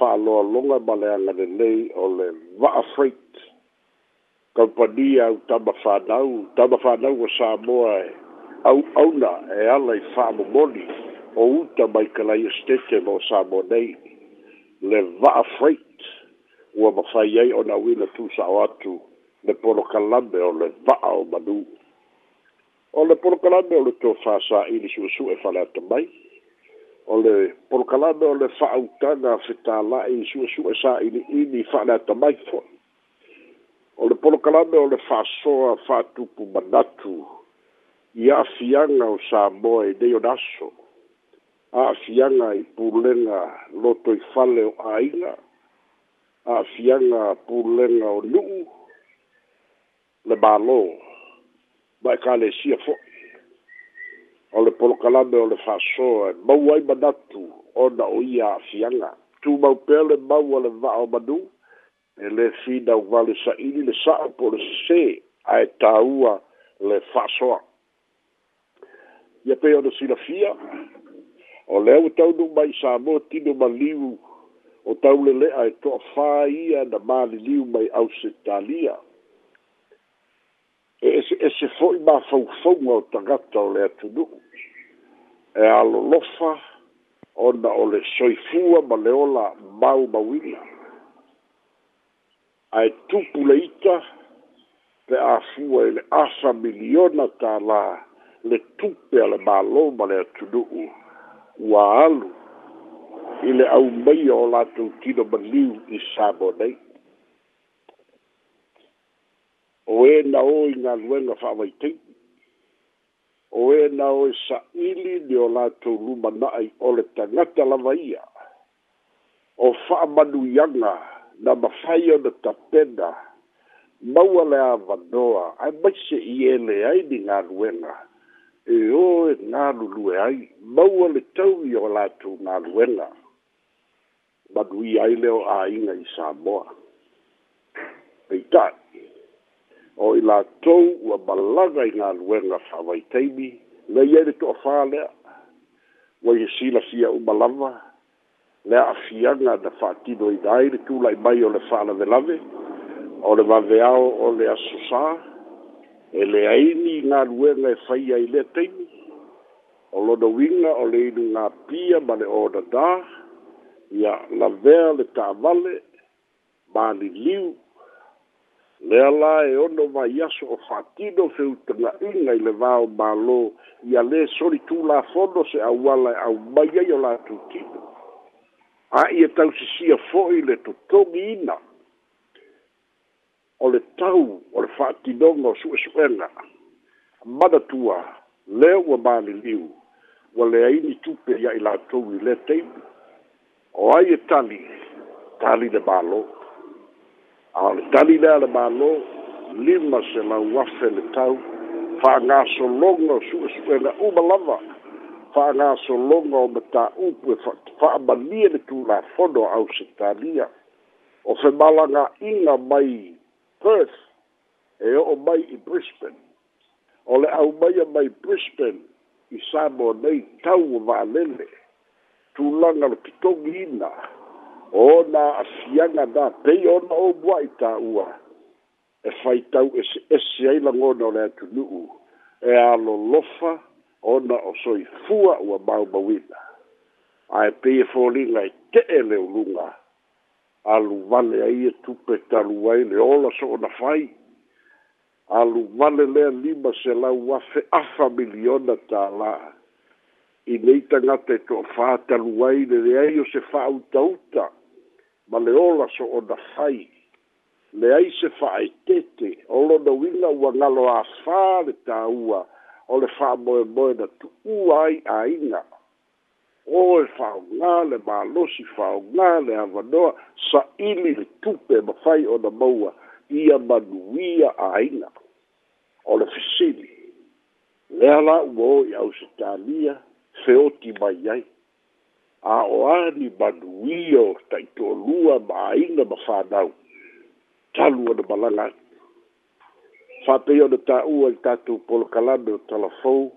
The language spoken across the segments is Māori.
whaaloa longa maleanga de nei o le wa'a freight kampania au tama whanau tama whanau o Samoa e au auna e alai whaamu moni o uta mai kalai estete mo Samoa nei le wa'a freight ua mawhai ei o na wina tūsa o atu le polo kalame o le wa'a o manu o le polo kalame o le tō whaasa ini su e whale ata mai o le polokalame o le fa'autaga fetāla'i suʻesu'e sa'iliʻini fa'aleatamai fo'i o le polokalame o le fa'asoa fa'atupu manatu ia afiaga o sa moa i nei o le aso a'afiaga i pulega loto i fale o āiga a'afiaga pulega o nu'u le mālō ma e kalesia fo'i o le polokalame o le fa'asoa mau ai manatu ona o ia a'afiaga tumau pea le mau a le va'ao manu e lē finauvale sa'ili le sa'o po o le sesē ae tāua le fa'asoa ia pei ona silafia o lea ua taunu mai sa mo tino maliu o tau lele'a e to'afā ia na maliliu mai ause talia e se e se foi ba fou fou o tagata o le tudu e a lofa o na o le soifua ma le ola mau mauina a e tupu le ita pe a fua e le asa miliona ta la le tupe a le malo ma le tudu u ua alu i le au meia o la tautino ma liu i sabonei o e na o i ngā luenga whawaitei, o e na o e sa ili ni o lātou luma nai o le tangata lava ia, o whaamanu ianga na mawhai o na tapena, maua le awanoa, ai maise i e le ai ni ngā luenga, e o e ngā lulue ai, maua le tau i o lātou ngā luenga, manu i ai leo a inga i Samoa. Pei tātou o i latou ua malaga i ga aluega faavaitaimi me iai le toʻafā lea uai he silasia uma lava le aafiaga na faatinoina ai le tulai mai o le faalavelave o le vaveao o le aso sā e leaini ga aluega e faia i lea taimi o lona uiga o le inugapia ma le ōdadā ia lavea le tavale maliliu le ala e ono vai aso o fatido feutanga inga i le vao malo i a le sori tu la fondo se awala e au maia i o la tutino. A i e tau si sia foi le tutongi ina o le tau o le fatidonga o sue suenga mada tua le ua mani liu wa le aini tupe ia i la tau i le teimu o ai e tali tali le malo. Tali le malo ale tali lea le mālō lima se lau afe le tau fa'agasologa su'esu'ega uma lava fa'agasologa o matā'upu e fa'amalie le tulafono a ausitalia o femalaga'iga mai perth e o'o mai i brisbane o le aumaia mai brisbane i samoa nei tau o va'alele tulaga lo kitogiina ona afianga da pei ona o buai ta ua e fai tau e se e se ai langona o lea tunuu e alo lofa ona o soi fua ua mau mawina a e pei e fōlinga e te e leo lunga alu vale ai e tupe talu ai le ola so ona fai alu vale lea lima se lau afe afa miliona ta la i neita ngate to fa talu ai le le ai o se fa uta uta ma le ola so o na fai le ai se faaetete o lona uiga ua galo afā le tāua o le fa'amoemoe na tu'ua ai āiga o e faaogā le mālosi faaogā le avanoa sa'ili le tupe ma fai ona maua ia manuia āiga o le fesili lea la'u o i ausitalia feoti mai ai a o ani manuia o taitoalua ma aiga ma fanau talu ona malaga atu faapei ona taua i tatou polokalame o talafou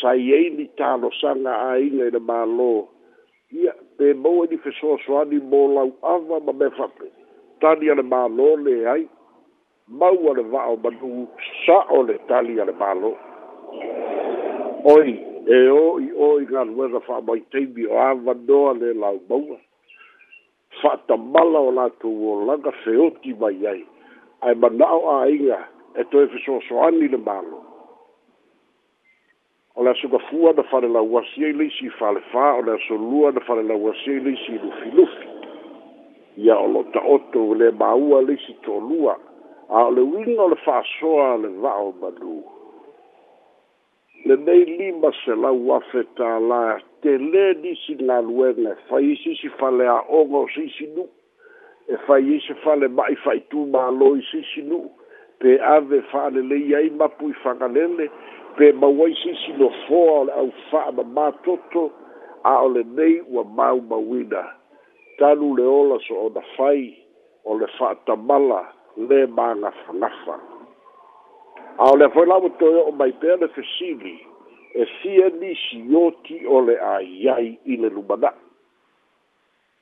sai ai ni talosaga aiga ina mālō ia pe maua e ni fesoasoani mo lau ava ma mea faape tali ana mālō leai mau ana va'ao manu sa'o le tali ana mālō oi e o i o i ngā ruera wha mai teimi o awa noa le lau maua. Wha ta mala o lātou o langa feoti mai ai, ai manao a inga e to e fiso so ani le malo. O le asuka fua na whare la wasia i le isi whale wha, o le aso lua na whare la wasia i le isi lufi lufi. Ia o lo ta oto le maua le isi tō lua, a o le winga o le wha soa le vao manuu le nei lima se lau afe tā la te le nisi ngā luenga fai isi si fale a ongo si si nu e fai isi fale mai fai tū mā loi si si nu pe ave fale le iai mapu i whangalele pe mawai si si no fōa o le au wha ma mātoto a o le nei ua mau mawina tanu le ola so o na fai o le wha tamala le mā ngafangafanga a o le foi lau to o mai pe le fesivi e si e ni si o ti o le a iai i le lumana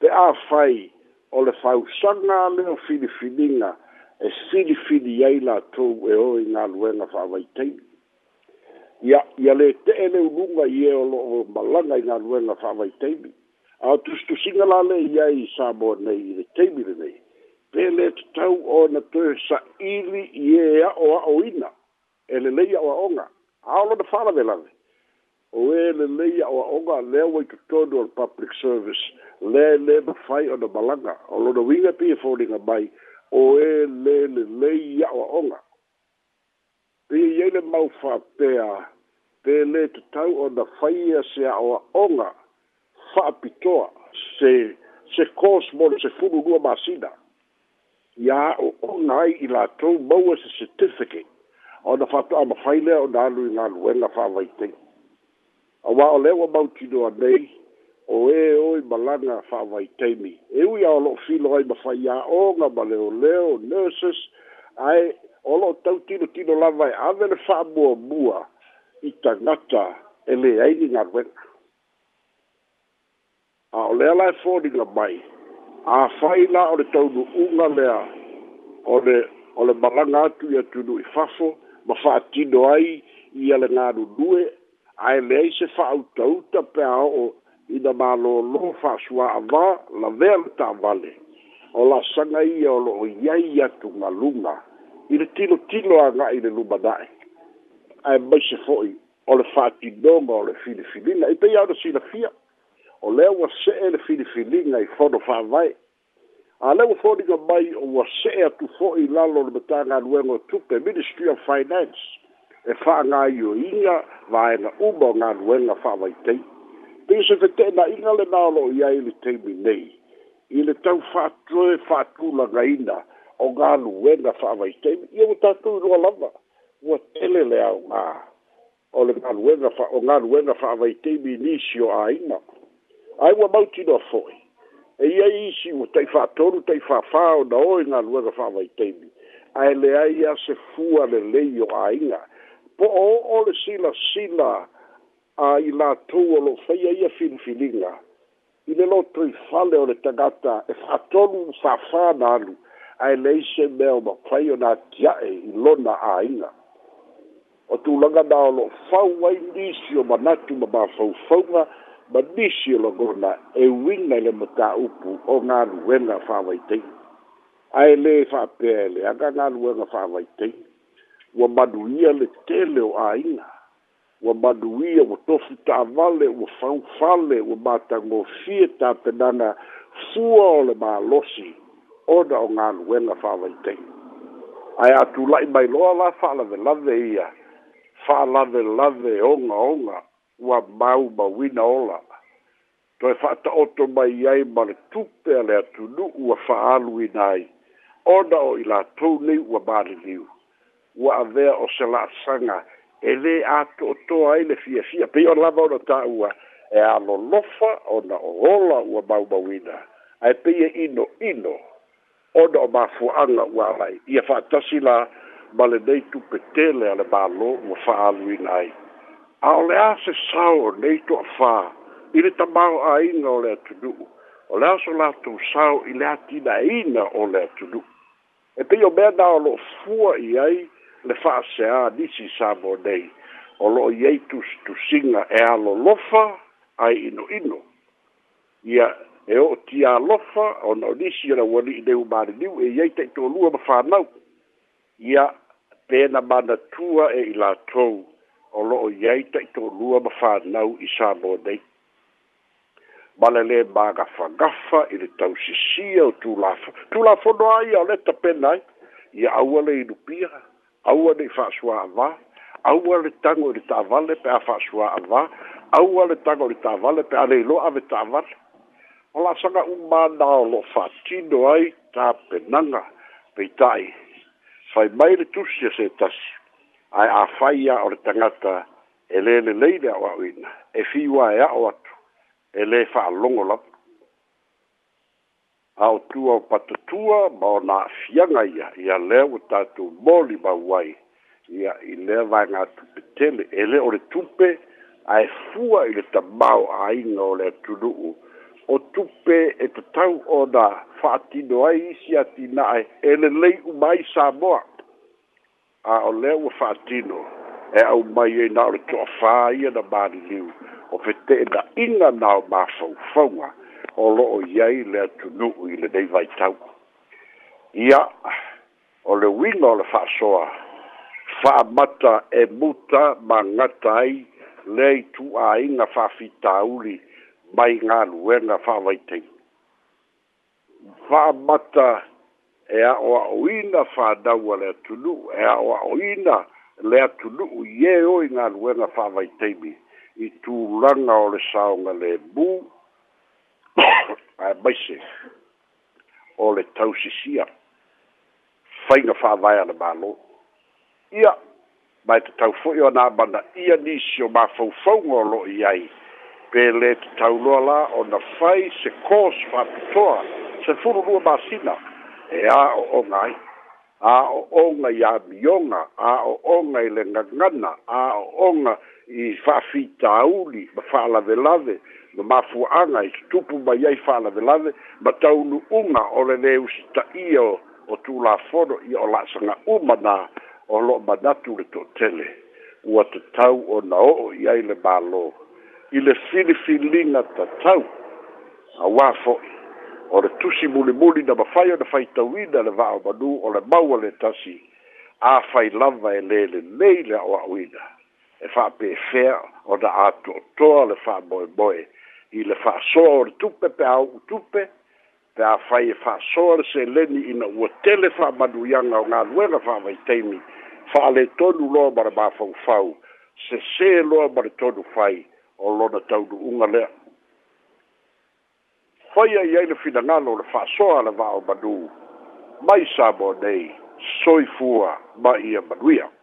te a fai o le fau sanga le o filifininga e filifini iai la to e o i ngā luenga fa vai tei ia ia le te e le ulunga i e o lo o malanga i ngā luenga fa vai tei a tus tu singa la le iai i sa mo nei i le tei mi le nei pe le tau o na to sa ili i e a o a o ina e le lei aʻoaʻoga aolo na falave lave o ē e le lei aʻoaʻoga lea ua i totonu o le public service lea lē mafai ona malaga o lona uiga pia foliga mai o ē e lē le lei aʻoaʻoga pia iai le mau faapea pelē tatau ona faia se aʻoaʻoga fa'apitoa se se kos mo se fulu lua masina ia aʻoaʻoga ai i latou maua se certificate ona fato ama faile o na lu na lu na fa vai te a wa ole wa bauti do nei o e o i balanga fa vai te mi e u ya lo fi lo i ba fa ya o nga ba le o le nurses ai o lo tau tino tino la vai e a ver fa bo bua i ta nata e le ai ni na wen a ole la fo di la mai a faila o le tau unga lea o le o le balanga atu ya tu i fafo ma fa'atino ai ia le galulue ae leai se fa'autauta pe a o'o ina malōlō fa'asuā'avā lavea le ta'avale o lasaga ia o lo'o iai atu galuga i le tilotilo aga'i le lumana'e ae maise fo'i o le fa'atinoga o le filifilina i peia ona silafia o lea ua se'e le filifilina i fono fa'avae ale o fo diga mai o wa se e a tu fo i la lo beta na luengo tu pe ministry of finance e fa nga yo inga e va na u bo nga luengo fa vai te pe se fe te na inga le na lo ia i le te mi nei i le tau fa tro e fa tu la ga ina o ga luengo fa vai te i o ta tu lo la va o te le le au ma o le ga luengo fa o ga luengo fa vai te mi ni si o ai ma ai wa mau ti do fo'i e ia isi ua taifaatolu taifaafā ona oe galuega fa'avaitaimi ae lea ia se fua lelei o āiga po o o'o le silasila a i latou o lo'o faia ia filifiliga i le loto i fale o le tagata e fa'atolu fa'afā na alu ae lei se mea o mafai ona atia'e i lona āiga o tulaga na o lo'o fau ai lisi o manatu ma mafaufauga ma nisi o lagona e uina i le matāupu o galuega fa'avaitei ae lē fa'apea e leaga galuega fa'avaitei ua manuia le tele o āina ua manuia ua tofu ta'avale ua faufale ua matagofie tapenaga fua o le mālosi ona o galuega fa'avaitei ae atula'i mai loa la fa'alavelave ia fa'alavelave ogaoga ua mau mauina ola toe fa'ata'oto mai ai ma le tupe a le atunu'u ua fa'aaluina ai ona o i latou nei ua maliliu ua avea o se la'asaga e lē ato'otoa ai le fiafia pei ona lava ona ta'ua e alolofa ona o ola ua mau mauina ae pei e inoino ona o mafua'aga ua ala'i ia fa'atasi la ma lenei tupetele a le mālō ua fa'aaluina ai a o le a se sao nei toa whā, i le tamau a inga o le atudu, o le aso lato sao i le atina ina o le atudu. E pe o mea o lo fua i ai, le fa se a nisi sabo nei, o lo i eitus tu singa e a lo lofa ai ino ino. Ia e o ti a lofa, o no nisi ra e wani i neu mare niu, e iei te to lua ma whanau. Ia pēna mana tua e i la tou o loo iai taʻitolua ma fānau i sālo nei ma le lē magafagafa i le tausisia o tulafo tulafono aia o le tapena ai ia aua le inupia aua nei faasuā avā aua le tago i le taavale pe a faasuā avā aua le tago i le taavale pe a le iloa ave taavale o laasaga umana o loo faatino ai tapenaga peitaʻi fai mai le tusi a se tasi ai a faia o le tangata e le le le le o auina e fiwa e ao atu e le fa alongo la a o tua o patatua ma fianga ia ia le o tatu moli ma uai ia i le vai ngā tupetele e le o le tupe a e fua i le tamau a inga o le atunuu o tupe e te tau o na fa atino ai isi atina ai e le lei umai Samoa a o le ua fa'atino e au mai e ai na o le to'afā ia na maliliu o pe te'ena'iga na o mafaufauga o lo i ai le atunu'u i lenei vaitau ia o le uiga o le fa fa'amata e muta magata ai le itu'ā'iga fa'afitāuli mai galuega fa fa'amata e a o a oina whadau lea tunu, e a o a oina lea tunu u ie o i ngā luenga whawai teimi, i tū ranga o le saonga le bū, a maise, o le tausisia, whainga whawai ana mālo, ia, mai te tau fōi o nā mana, ia nisi o mā fōfau ngolo i ai, pe le te tau loa la, o na whai, se kōs whapitoa, se furu rua māsina, e a o onga ai. A o onga i a mionga, a o onga i le ngangana, a o onga i whawhita auli, ma fala de lave, ma mafu anga i tupu ma iai whala de lave, ma taunu unga o le neu sita i o, tu tū la whono i o lasanga umana o lo manatu le to tele. Ua te tau o na o i le mālo. I le filifilinga te tau, a wafoi o le tusi mulimuli na mafai ona faitauina le va'aomanū o le maua le tasi a fai lava e lē lelei le a'oa'uina e fa'apeefea ona ato'otoa le fa'amoemoe i le fa'asoa o le tupe pe au'u tupe pe a fai e fa'asoa le seleni ina ua tele fa'amanuiaga o galuega fa'amaitaimi fa'alētonu loa ma le mafaufau sesē loa ma le tonu fai o lona taunu'uga lea foi ai ai no finangalo le fa so ala va o badu mai sabo dei soifua ba ia baduia